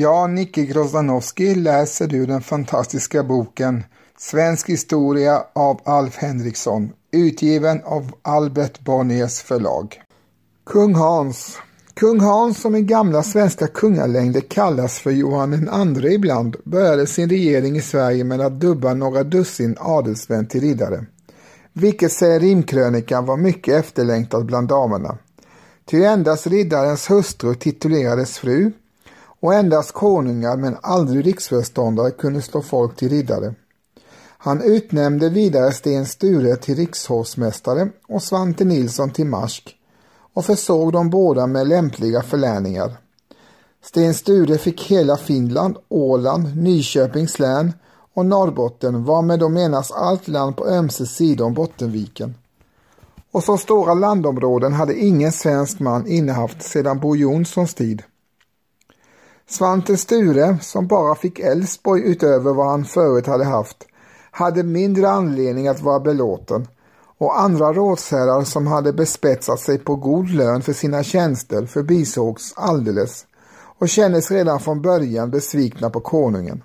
Ja, Nicke Grozdanowski läser du den fantastiska boken Svensk historia av Alf Henriksson, utgiven av Albert Bonniers förlag. Kung Hans Kung Hans, som i gamla svenska kungalängder kallas för Johan II ibland, började sin regering i Sverige med att dubba några dussin adelsmän till riddare. Vilket säger rimkrönikan var mycket efterlängtat bland damerna. Ty endast riddarens hustru titulerades fru och endast konungar men aldrig riksföreståndare kunde slå folk till riddare. Han utnämnde vidare Sten Sture till rikshovsmästare och Svante Nilsson till marsk och försåg dem båda med lämpliga förläningar. Sten Sture fick hela Finland, Åland, Nyköpings län och Norrbotten varmed då menas allt land på ömse sidor om Bottenviken. Och så stora landområden hade ingen svensk man innehaft sedan Bo Jonssons tid. Svante Sture, som bara fick Älvsborg utöver vad han förut hade haft, hade mindre anledning att vara belåten och andra rådsherrar som hade bespetsat sig på god lön för sina tjänster förbisågs alldeles och kändes redan från början besvikna på konungen.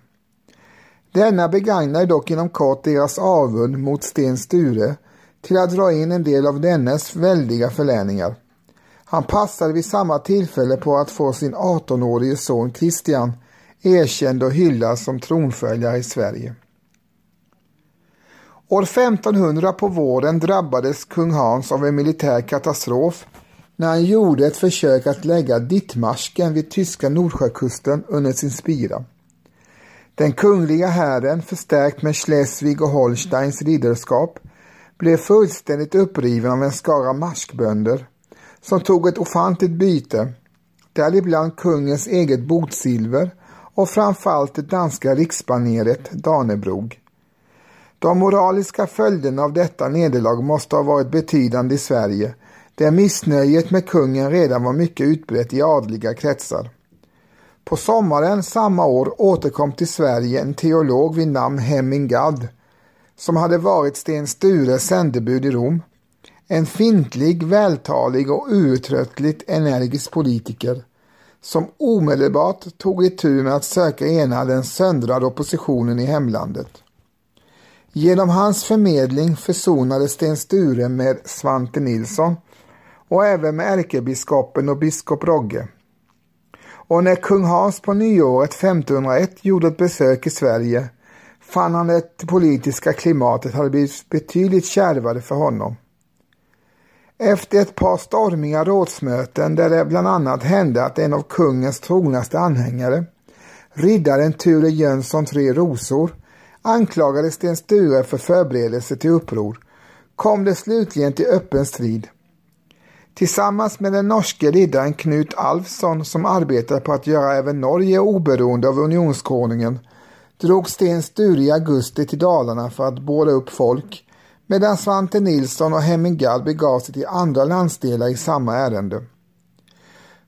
Denna begagnade dock inom kort deras avund mot Sten Sture till att dra in en del av dennes väldiga förläningar. Han passade vid samma tillfälle på att få sin 18-årige son Kristian erkänd och hyllad som tronföljare i Sverige. År 1500 på våren drabbades kung Hans av en militär katastrof när han gjorde ett försök att lägga Dittmarsken vid tyska Nordsjökusten under sin spira. Den kungliga hären, förstärkt med Schleswig och Holsteins ridderskap, blev fullständigt uppriven av en skara marskbönder som tog ett ofantligt byte, däribland kungens eget botsilver och framförallt det danska riksbaneret Danebrog. De moraliska följderna av detta nederlag måste ha varit betydande i Sverige, där missnöjet med kungen redan var mycket utbrett i adliga kretsar. På sommaren samma år återkom till Sverige en teolog vid namn Hemming Gadd, som hade varit Sten Stures sändebud i Rom. En fintlig, vältalig och outtröttligt energisk politiker som omedelbart tog itu med att söka ena den söndrade oppositionen i hemlandet. Genom hans förmedling försonades Sten Sture med Svante Nilsson och även med ärkebiskopen och biskop Rogge. Och när kung Hans på nyåret 1501 gjorde ett besök i Sverige fann han att det politiska klimatet hade blivit betydligt kärvare för honom. Efter ett par stormiga rådsmöten där det bland annat hände att en av kungens trognaste anhängare, riddaren Ture Jönsson Tre Rosor, anklagade Sten Sture för förberedelse till uppror kom det slutligen till öppen strid. Tillsammans med den norske riddaren Knut Alfsson som arbetade på att göra även Norge oberoende av unionskonungen drog Sten Sture i augusti till Dalarna för att båda upp folk medan Svante Nilsson och Hemming Gall begav sig till andra landsdelar i samma ärende.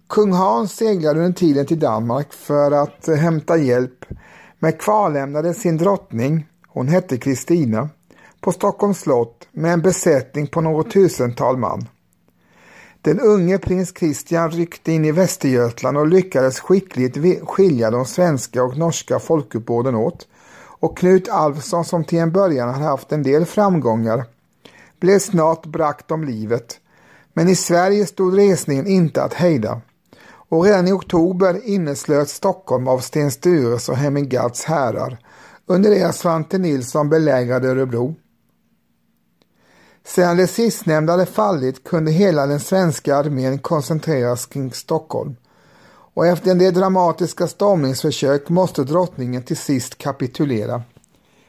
Kung Hans seglade under tiden till Danmark för att hämta hjälp men kvarlämnade sin drottning, hon hette Kristina, på Stockholms slott med en besättning på något tusental man. Den unge prins Kristian ryckte in i Västergötland och lyckades skickligt skilja de svenska och norska folkuppbåden åt och Knut Alfsson som till en början hade haft en del framgångar blev snart brakt om livet. Men i Sverige stod resningen inte att hejda och redan i oktober inneslöt Stockholm av Sten Stures och Hemming Gadds härar under det att Svante Nilsson belägrade Örebro. Sedan det sistnämnda hade fallit kunde hela den svenska armén koncentreras kring Stockholm och efter en del dramatiska stormningsförsök måste drottningen till sist kapitulera.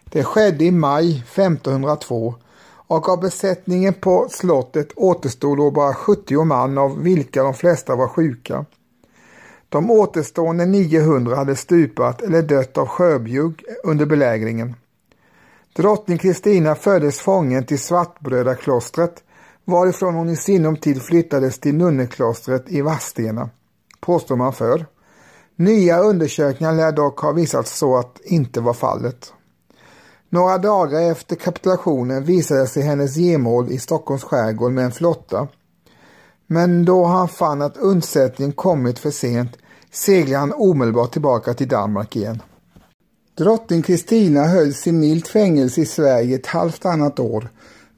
Det skedde i maj 1502 och av besättningen på slottet återstod då bara 70 man av vilka de flesta var sjuka. De återstående 900 hade stupat eller dött av sjöbjugg under belägringen. Drottning Kristina fördes fången till Svartbrödaklostret varifrån hon i sinom tid flyttades till nunneklostret i Vadstena, påstår man för. Nya undersökningar lär dock ha visat så att inte var fallet. Några dagar efter kapitulationen visade sig hennes gemål i Stockholms skärgård med en flotta men då han fann att undsättningen kommit för sent seglade han omedelbart tillbaka till Danmark igen. Drottning Kristina hölls i milt fängelse i Sverige ett halvt annat år,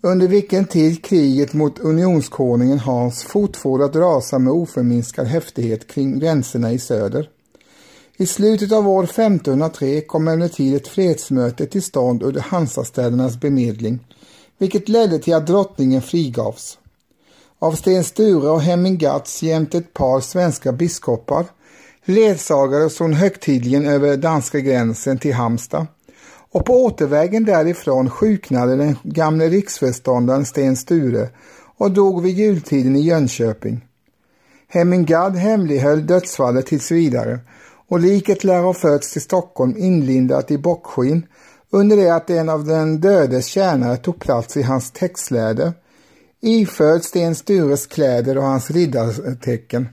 under vilken tid kriget mot unionskonungen Hans fortfor att rasa med oförminskad häftighet kring gränserna i söder. I slutet av år 1503 kom emellertid ett fredsmöte till stånd under Hansastädernas bemedling, vilket ledde till att drottningen frigavs. Av Sten Sture och Hemming Gatz jämte ett par svenska biskopar ledsagades hon högtidligen över danska gränsen till Halmstad och på återvägen därifrån sjuknade den gamle riksföreståndaren Sten Sture och dog vid jultiden i Jönköping. Hemmingad hemlighöll dödsfallet tills vidare och liket lär ha förts till Stockholm inlindat i bockskinn under det att en av den dödes tjänare tog plats i hans textläder iförd Sten Stures kläder och hans riddartecken.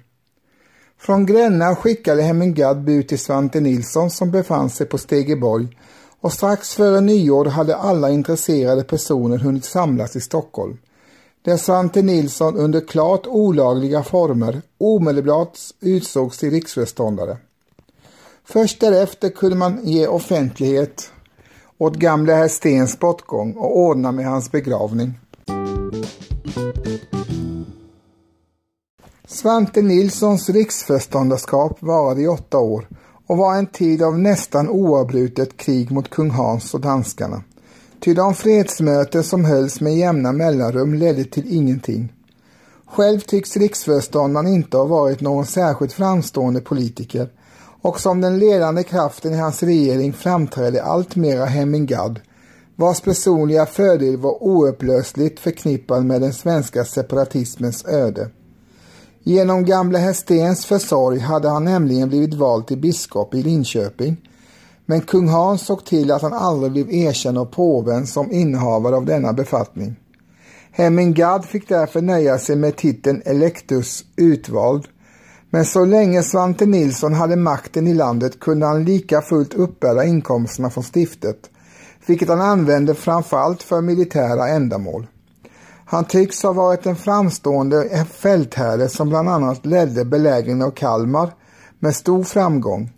Från Gränna skickade Hemmingad bud till Svante Nilsson som befann sig på Stegeborg och strax före nyår hade alla intresserade personer hunnit samlas i Stockholm. Där Svante Nilsson under klart olagliga former omedelbart utsågs till riksföreståndare. Först därefter kunde man ge offentlighet åt gamle herr Stens bortgång och ordna med hans begravning. Svante Nilssons riksförståndarskap varade i åtta år och var en tid av nästan oavbrutet krig mot kung Hans och danskarna. Ty de fredsmöten som hölls med jämna mellanrum ledde till ingenting. Själv tycks riksföreståndaren inte ha varit någon särskilt framstående politiker och som den ledande kraften i hans regering framträdde alltmera Hemmingad, vars personliga fördel var oupplösligt förknippad med den svenska separatismens öde. Genom gamle Hestens försorg hade han nämligen blivit vald till biskop i Linköping. Men kung Hans såg till att han aldrig blev erkänd av påven som innehavare av denna befattning. Hemmingad fick därför nöja sig med titeln Electus utvald. Men så länge Svante Nilsson hade makten i landet kunde han lika fullt uppbära inkomsterna från stiftet, vilket han använde framförallt för militära ändamål. Han tycks ha varit en framstående fältherre som bland annat ledde belägringen av Kalmar med stor framgång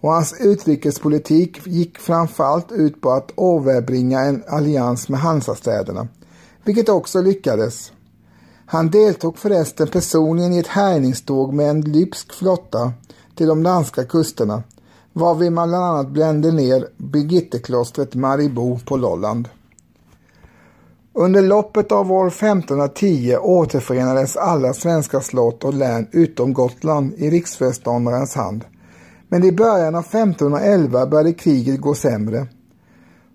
och hans utrikespolitik gick framförallt ut på att överbringa en allians med Hansastäderna, vilket också lyckades. Han deltog förresten personligen i ett härjningståg med en lypsk flotta till de danska kusterna, varvid man bland annat brände ner Birgitteklostret Maribo på Lolland. Under loppet av år 1510 återförenades alla svenska slott och län utom Gotland i riksföreståndarens hand. Men i början av 1511 började kriget gå sämre.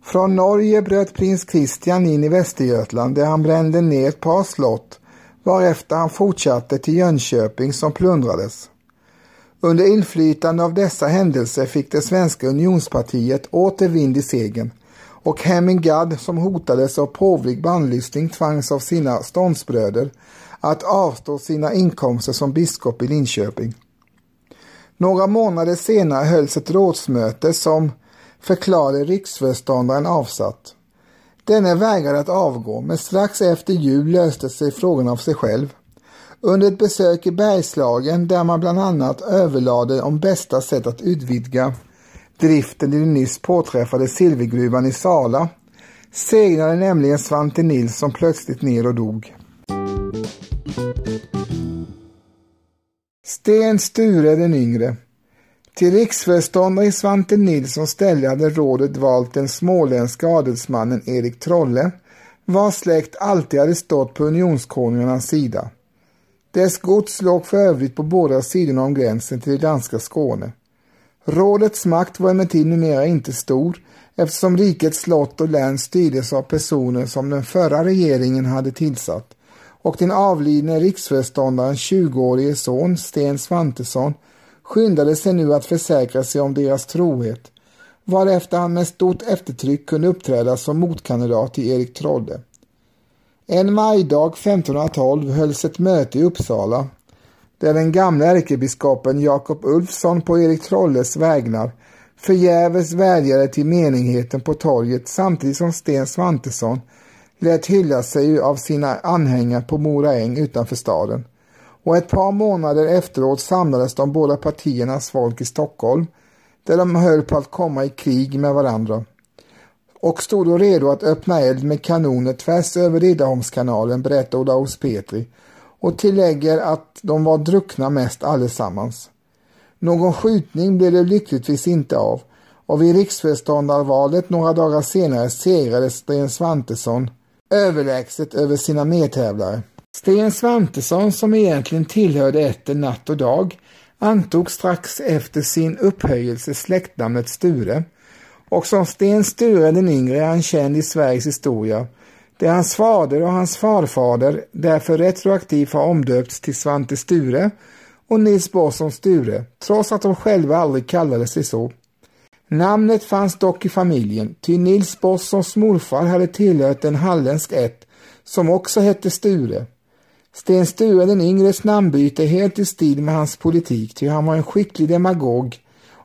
Från Norge bröt prins Kristian in i Västergötland där han brände ner ett par slott varefter han fortsatte till Jönköping som plundrades. Under inflytande av dessa händelser fick det svenska unionspartiet åter vind i segern och Hemingad som hotades av påvlig bannlysning tvangs av sina ståndsbröder att avstå sina inkomster som biskop i Linköping. Några månader senare hölls ett rådsmöte som förklarade riksföreståndaren avsatt. Denne vägrade att avgå men strax efter jul löste sig frågan av sig själv. Under ett besök i Bergslagen där man bland annat överlade om bästa sätt att utvidga driften i den nyss påträffade silvergruvan i Sala segnade nämligen Svante Nilsson plötsligt ner och dog. Sten Sture den yngre till riksföreståndare i Svante Nilssons ställe hade rådet valt den småländska adelsmannen Erik Trolle, vars släkt alltid hade stått på unionskonungarnas sida. Dess gods låg för övrigt på båda sidorna om gränsen till det danska Skåne. Rådets makt var emellertid numera inte stor eftersom rikets slott och län styrdes av personer som den förra regeringen hade tillsatt och den avlidne riksföreståndarens 20-årige son Sten Svantesson skyndade sig nu att försäkra sig om deras trohet varefter han med stort eftertryck kunde uppträda som motkandidat till Erik Trolle. En majdag 1512 hölls ett möte i Uppsala där den gamla ärkebiskopen Jakob Ulfsson på Erik Trolles vägnar förgäves vädjade till menigheten på torget samtidigt som Sten Svantesson lät hylla sig av sina anhängare på Mora äng utanför staden. Och ett par månader efteråt samlades de båda partiernas folk i Stockholm där de höll på att komma i krig med varandra och stod då redo att öppna eld med kanoner tvärs över Riddarholmskanalen, berättar Olaus Petri och tillägger att de var druckna mest allesammans. Någon skjutning blev det lyckligtvis inte av och vid riksföreståndarvalet några dagar senare segrade Sten Svantesson överlägset över sina medtävlare. Sten Svantesson, som egentligen tillhörde ätten Natt och Dag, antog strax efter sin upphöjelse släktnamnet Sture och som Sten Sture den yngre är han känd i Sveriges historia. Det är hans fader och hans farfader därför retroaktivt har omdöpts till Svante Sture och Nils Bosson Sture, trots att de själva aldrig kallade sig så. Namnet fanns dock i familjen, ty Nils Bossons morfar hade tillhört en halländsk ett som också hette Sture. Sten Sture den yngres namnbyte är helt i stil med hans politik, ty han var en skicklig demagog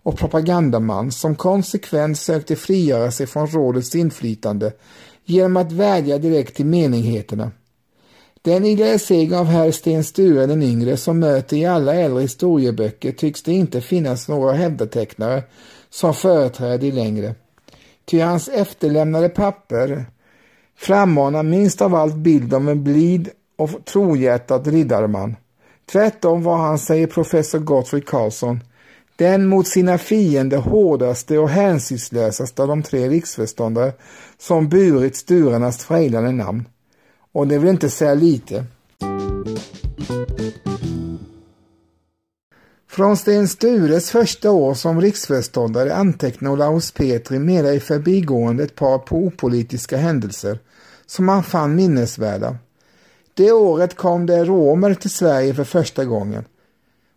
och propagandaman som konsekvent sökte frigöra sig från rådets inflytande genom att vädja direkt till menigheterna. Den idealisering av herr Sten Sture den yngre som möter i alla äldre historieböcker tycks det inte finnas några hävdatecknare som företräder längre. Ty hans efterlämnade papper frammanar minst av allt bild av en blid och trohjärtad riddarman. Tvärtom var han, säger professor Gottfrid Karlsson, den mot sina fiender hårdaste och hänsynslösaste av de tre riksförståndare som burit Sturarnas frejlande namn. Och det vill inte säga lite. Från Sten Stures första år som riksföreståndare antecknar Olaus Petri mera i förbigående ett par opolitiska händelser som han fann minnesvärda. Det året kom det romer till Sverige för första gången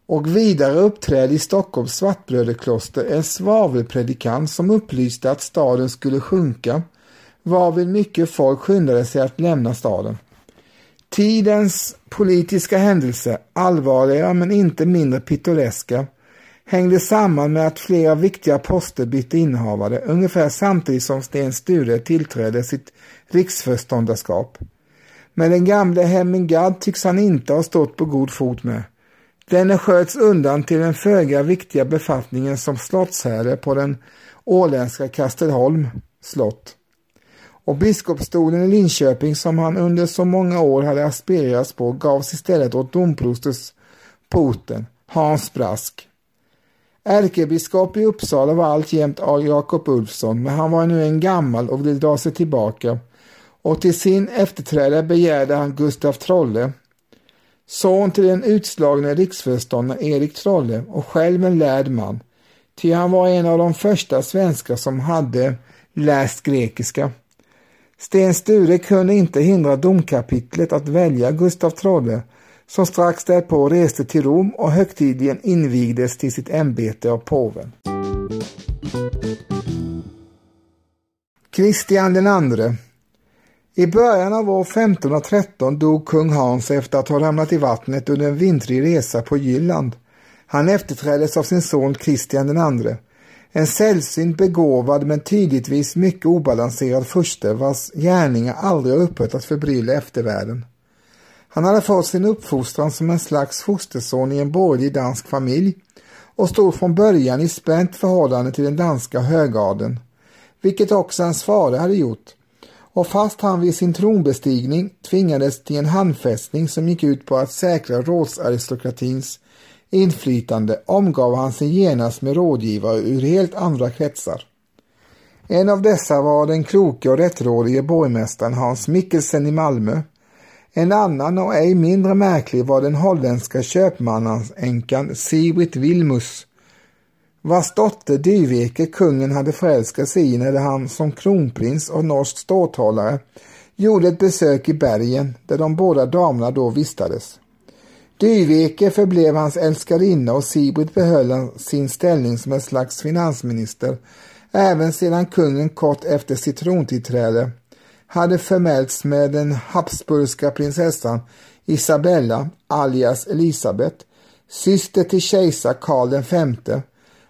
och vidare uppträdde i Stockholms svartbröderkloster en svavelpredikant som upplyste att staden skulle sjunka, varvid mycket folk skyndade sig att lämna staden. Tidens politiska händelser, allvarliga men inte mindre pittoreska, hängde samman med att flera viktiga poster bytte innehavare ungefär samtidigt som Sten Sture tillträdde sitt riksförståndarskap. Men den gamle Hemmingard tycks han inte ha stått på god fot med. Denne sköts undan till den föga viktiga befattningen som slottsherre på den åländska Kastelholm slott. Och biskopsstolen i Linköping som han under så många år hade aspirerats på gavs istället åt domprostens poten, Hans Brask. Ärkebiskop i Uppsala var alltjämt Jakob Ulfsson, men han var nu en gammal och ville dra sig tillbaka och till sin efterträdare begärde han Gustav Trolle, son till den utslagne riksföreståndaren Erik Trolle och själv en lärd man, ty han var en av de första svenskar som hade läst grekiska. Sten Sture kunde inte hindra domkapitlet att välja Gustav Trolle som strax därpå reste till Rom och högtidligen invigdes till sitt ämbete av påven. Kristian den andre i början av år 1513 dog kung Hans efter att ha ramlat i vattnet under en vintrig resa på Jylland. Han efterträddes av sin son Kristian II, en sällsynt begåvad men tydligtvis mycket obalanserad furste vars gärningar aldrig har upphört att förbrylla eftervärlden. Han hade fått sin uppfostran som en slags fosterson i en borgerlig dansk familj och stod från början i spänt förhållande till den danska högadeln, vilket också hans fader hade gjort och fast han vid sin tronbestigning tvingades till en handfästning som gick ut på att säkra rådsaristokratins inflytande omgav han sig genast med rådgivare ur helt andra kretsar. En av dessa var den kloke och rättrådige borgmästaren Hans Mikkelsen i Malmö. En annan och ej mindre märklig var den holländska köpmannanänkan Sibrit Wilmus vars dotter Dyveke kungen hade förälskat sig i när han som kronprins och norsk ståthållare gjorde ett besök i bergen där de båda damerna då vistades. Dyveke förblev hans älskarinna och Sibrit behöll sin ställning som ett slags finansminister även sedan kungen kort efter sitt trontillträde hade förmälts med den habsburgska prinsessan Isabella alias Elisabet, syster till kejsar Karl V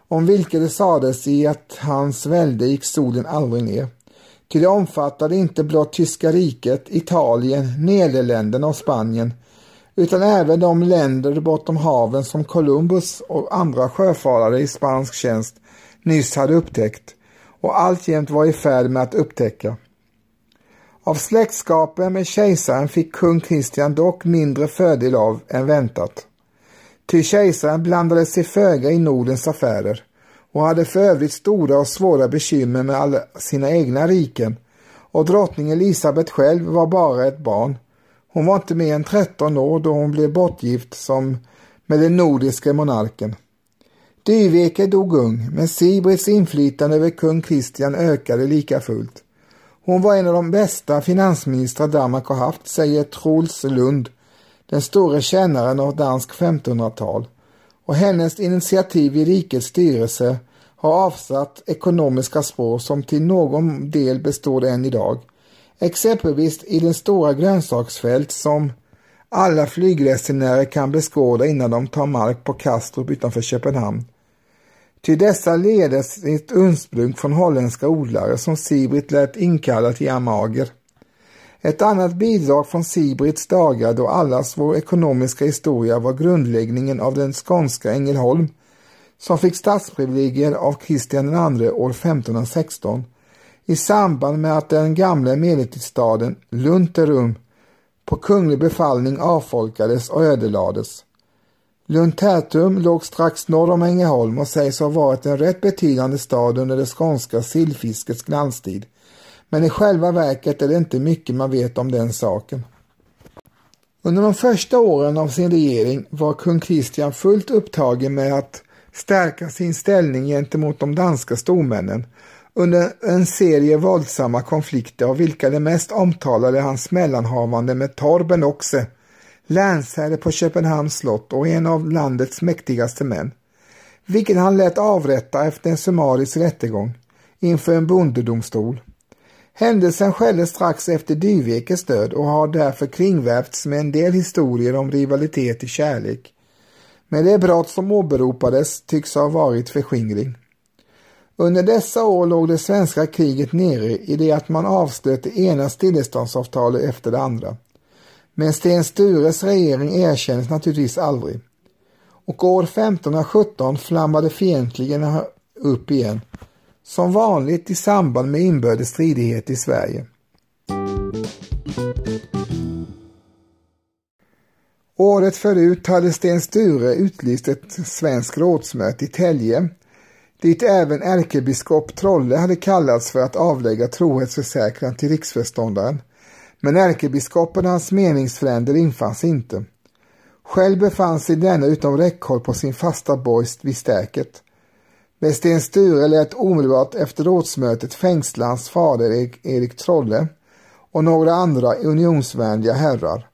om vilket det sades i att hans välde gick solen aldrig ner. Ty det omfattade inte blott tyska riket, Italien, Nederländerna och Spanien, utan även de länder bortom haven som Columbus och andra sjöfarare i spansk tjänst nyss hade upptäckt och alltjämt var i färd med att upptäcka. Av släktskapen med kejsaren fick kung Kristian dock mindre fördel av än väntat. Ty kejsaren blandade sig föga i Nordens affärer och hade för övrigt stora och svåra bekymmer med alla sina egna riken och drottning Elisabet själv var bara ett barn. Hon var inte mer än 13 år då hon blev bortgift som med den nordiske monarken. Dyveke dog ung, men Sibrits inflytande över kung Kristian ökade lika fullt. Hon var en av de bästa finansministrar Danmark har haft, säger Troels Lund, den store kännaren av dansk 1500-tal. Och hennes initiativ i rikets styrelse har avsatt ekonomiska spår som till någon del består än idag. Exempelvis i den stora grönsaksfält som alla flygresenärer kan beskåda innan de tar mark på Kastrup utanför Köpenhamn. Till dessa leder sitt ursprung från holländska odlare som Sibrit lät inkalla till Amager. Ett annat bidrag från Sibrits dagar då allas vår ekonomiska historia var grundläggningen av den skånska Ängelholm som fick stadsprivilegier av Kristian II år 1516 i samband med att den gamla medeltidsstaden Lunterum på kunglig befallning avfolkades och ödelades. Luntertum låg strax norr om Ängelholm och sägs ha varit en rätt betydande stad under det skånska sillfiskets glanstid. Men i själva verket är det inte mycket man vet om den saken. Under de första åren av sin regering var kung Kristian fullt upptagen med att stärka sin ställning gentemot de danska stormännen under en serie våldsamma konflikter av vilka det mest omtalade hans mellanhavande med Torben Oxe, länsherre på Köpenhamns slott och en av landets mäktigaste män, vilken han lät avrätta efter en summarisk rättegång inför en bondedomstol. Händelsen skedde strax efter Dyvekes död och har därför kringvävts med en del historier om rivalitet i kärlek men det brott som åberopades tycks ha varit förskingring. Under dessa år låg det svenska kriget nere i det att man avslöt det ena stilleståndsavtalet efter det andra. Men Sten Stures regering erkändes naturligtvis aldrig. Och år 1517 flammade fientligen upp igen, som vanligt i samband med inbördes stridigheter i Sverige. Året förut hade Sten Sture utlyst ett svenskt rådsmöte i Tälje dit även ärkebiskop Trolle hade kallats för att avlägga trohetsförsäkran till riksförståndaren. Men ärkebiskopen och hans meningsfränder infanns inte. Själv befann sig denna utom räckhåll på sin fasta borst vid stäket. Men Sten Sture lät omedelbart efter rådsmötet fängsla hans fader Erik, Erik Trolle och några andra unionsvänliga herrar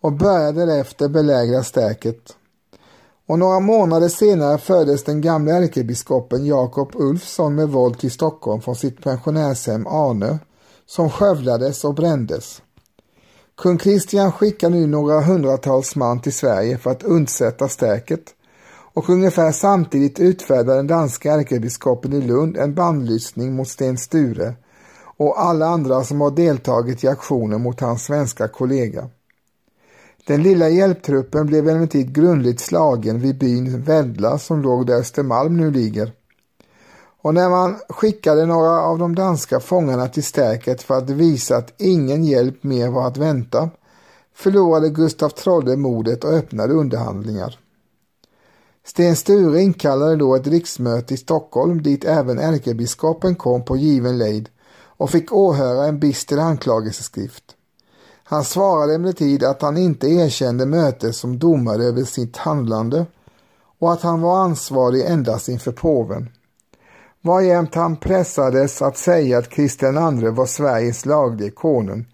och började därefter belägra stäket. Och några månader senare fördes den gamle ärkebiskopen Jakob Ulfsson med våld till Stockholm från sitt pensionärshem Arnö, som skövlades och brändes. Kung Kristian skickar nu några hundratals man till Sverige för att undsätta stäket och ungefär samtidigt utfärdar den danska ärkebiskopen i Lund en bandlyssning mot Sten Sture och alla andra som har deltagit i aktionen mot hans svenska kollega. Den lilla hjälptruppen blev emellertid grundligt slagen vid byn Väddla som låg där Östermalm nu ligger. Och när man skickade några av de danska fångarna till stäket för att visa att ingen hjälp mer var att vänta förlorade Gustav Trolle modet och öppnade underhandlingar. Sten Sture inkallade då ett riksmöte i Stockholm dit även ärkebiskopen kom på given lejd och fick åhöra en bister anklagelseskrift. Han svarade emellertid att han inte erkände mötet som domare över sitt handlande och att han var ansvarig endast inför påven. Varjämt han pressades att säga att Kristian II var Sveriges laglige konung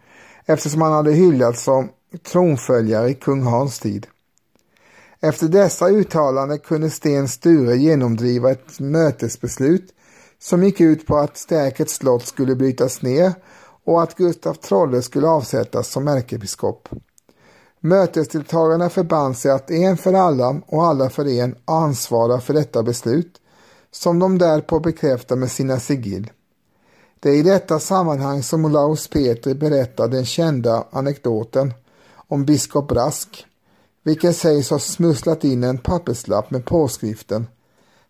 eftersom han hade hyllats som tronföljare i kung Hans tid. Efter dessa uttalanden kunde Sten Sture genomdriva ett mötesbeslut som gick ut på att Stäkets slott skulle brytas ner och att Gustav Trolle skulle avsättas som ärkebiskop. Mötesdeltagarna förband sig att en för alla och alla för en ansvara för detta beslut som de därpå bekräftar med sina sigill. Det är i detta sammanhang som Olaus Petri berättar den kända anekdoten om biskop Rask, vilken sägs ha smusslat in en papperslapp med påskriften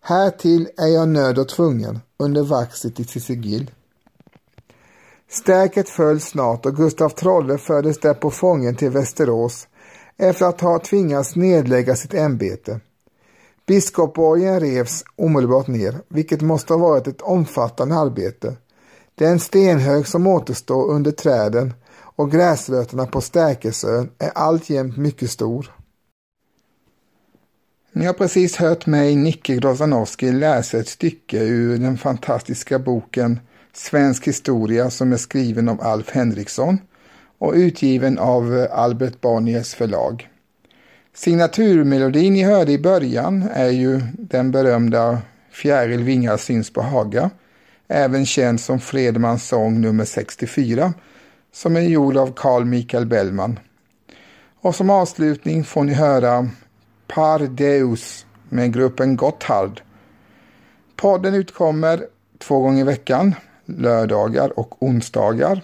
Härtill är jag nöd och tvungen under vaxet i sitt sigill. Stärket föll snart och Gustav Trolle fördes där på fången till Västerås efter att ha tvingats nedlägga sitt ämbete. Biskopborgen revs omedelbart ner, vilket måste ha varit ett omfattande arbete. Den stenhög som återstår under träden och gräsrötterna på Stärkesön är alltjämt mycket stor. Ni har precis hört mig, Nicke Grozanowski, läsa ett stycke ur den fantastiska boken Svensk historia som är skriven av Alf Henriksson och utgiven av Albert Bonniers förlag. Signaturmelodin ni hörde i början är ju den berömda Fjäril vingar syns på Haga, även känd som Fredmans sång nummer 64, som är gjord av Carl Michael Bellman. Och som avslutning får ni höra Par Deus med gruppen Gotthard. Podden utkommer två gånger i veckan, lördagar och onsdagar,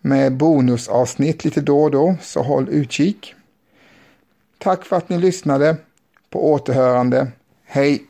med bonusavsnitt lite då och då, så håll utkik. Tack för att ni lyssnade. På återhörande. Hej!